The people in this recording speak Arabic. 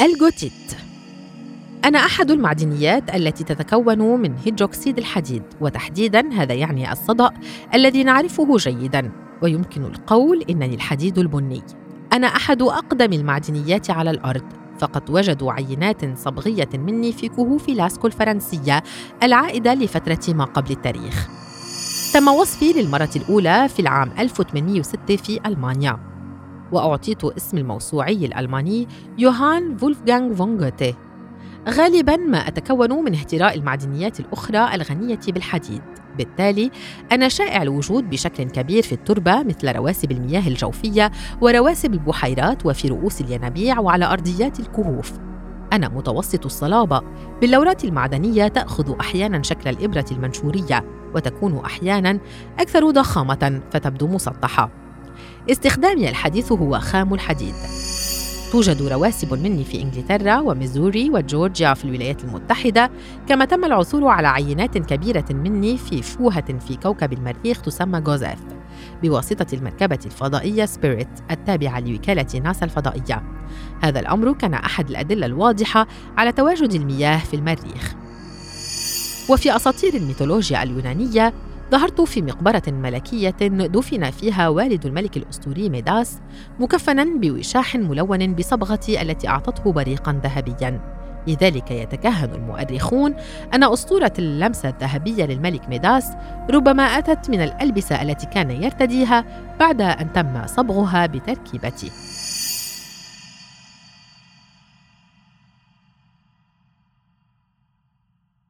الجوتيت. أنا أحد المعدنيات التي تتكون من هيدروكسيد الحديد وتحديدا هذا يعني الصدأ الذي نعرفه جيدا ويمكن القول إنني الحديد البني. أنا أحد أقدم المعدنيات على الأرض فقد وجدوا عينات صبغية مني في كهوف لاسكو الفرنسية العائدة لفترة ما قبل التاريخ. تم وصفي للمرة الأولى في العام 1806 في ألمانيا. وأعطيت اسم الموسوعي الألماني يوهان فولفغانغ فون غوتي غالبا ما أتكون من اهتراء المعدنيات الأخرى الغنية بالحديد. بالتالي أنا شائع الوجود بشكل كبير في التربة مثل رواسب المياه الجوفية ورواسب البحيرات وفي رؤوس الينابيع وعلى أرضيات الكهوف. أنا متوسط الصلابة. بلوراتي المعدنية تأخذ أحيانا شكل الإبرة المنشورية وتكون أحيانا أكثر ضخامة فتبدو مسطحة. استخدامي الحديث هو خام الحديد. توجد رواسب مني في إنجلترا وميزوري وجورجيا في الولايات المتحدة كما تم العثور على عينات كبيرة مني في فوهة في كوكب المريخ تسمى جوزيف بواسطة المركبة الفضائية سبيريت التابعة لوكالة ناسا الفضائية. هذا الأمر كان أحد الأدلة الواضحة على تواجد المياه في المريخ. وفي أساطير الميثولوجيا اليونانية ظهرت في مقبرة ملكية دفن فيها والد الملك الأسطوري ميداس مكفنا بوشاح ملون بصبغتي التي أعطته بريقا ذهبيا. لذلك يتكهن المؤرخون أن أسطورة اللمسة الذهبية للملك ميداس ربما أتت من الألبسة التي كان يرتديها بعد أن تم صبغها بتركيبته.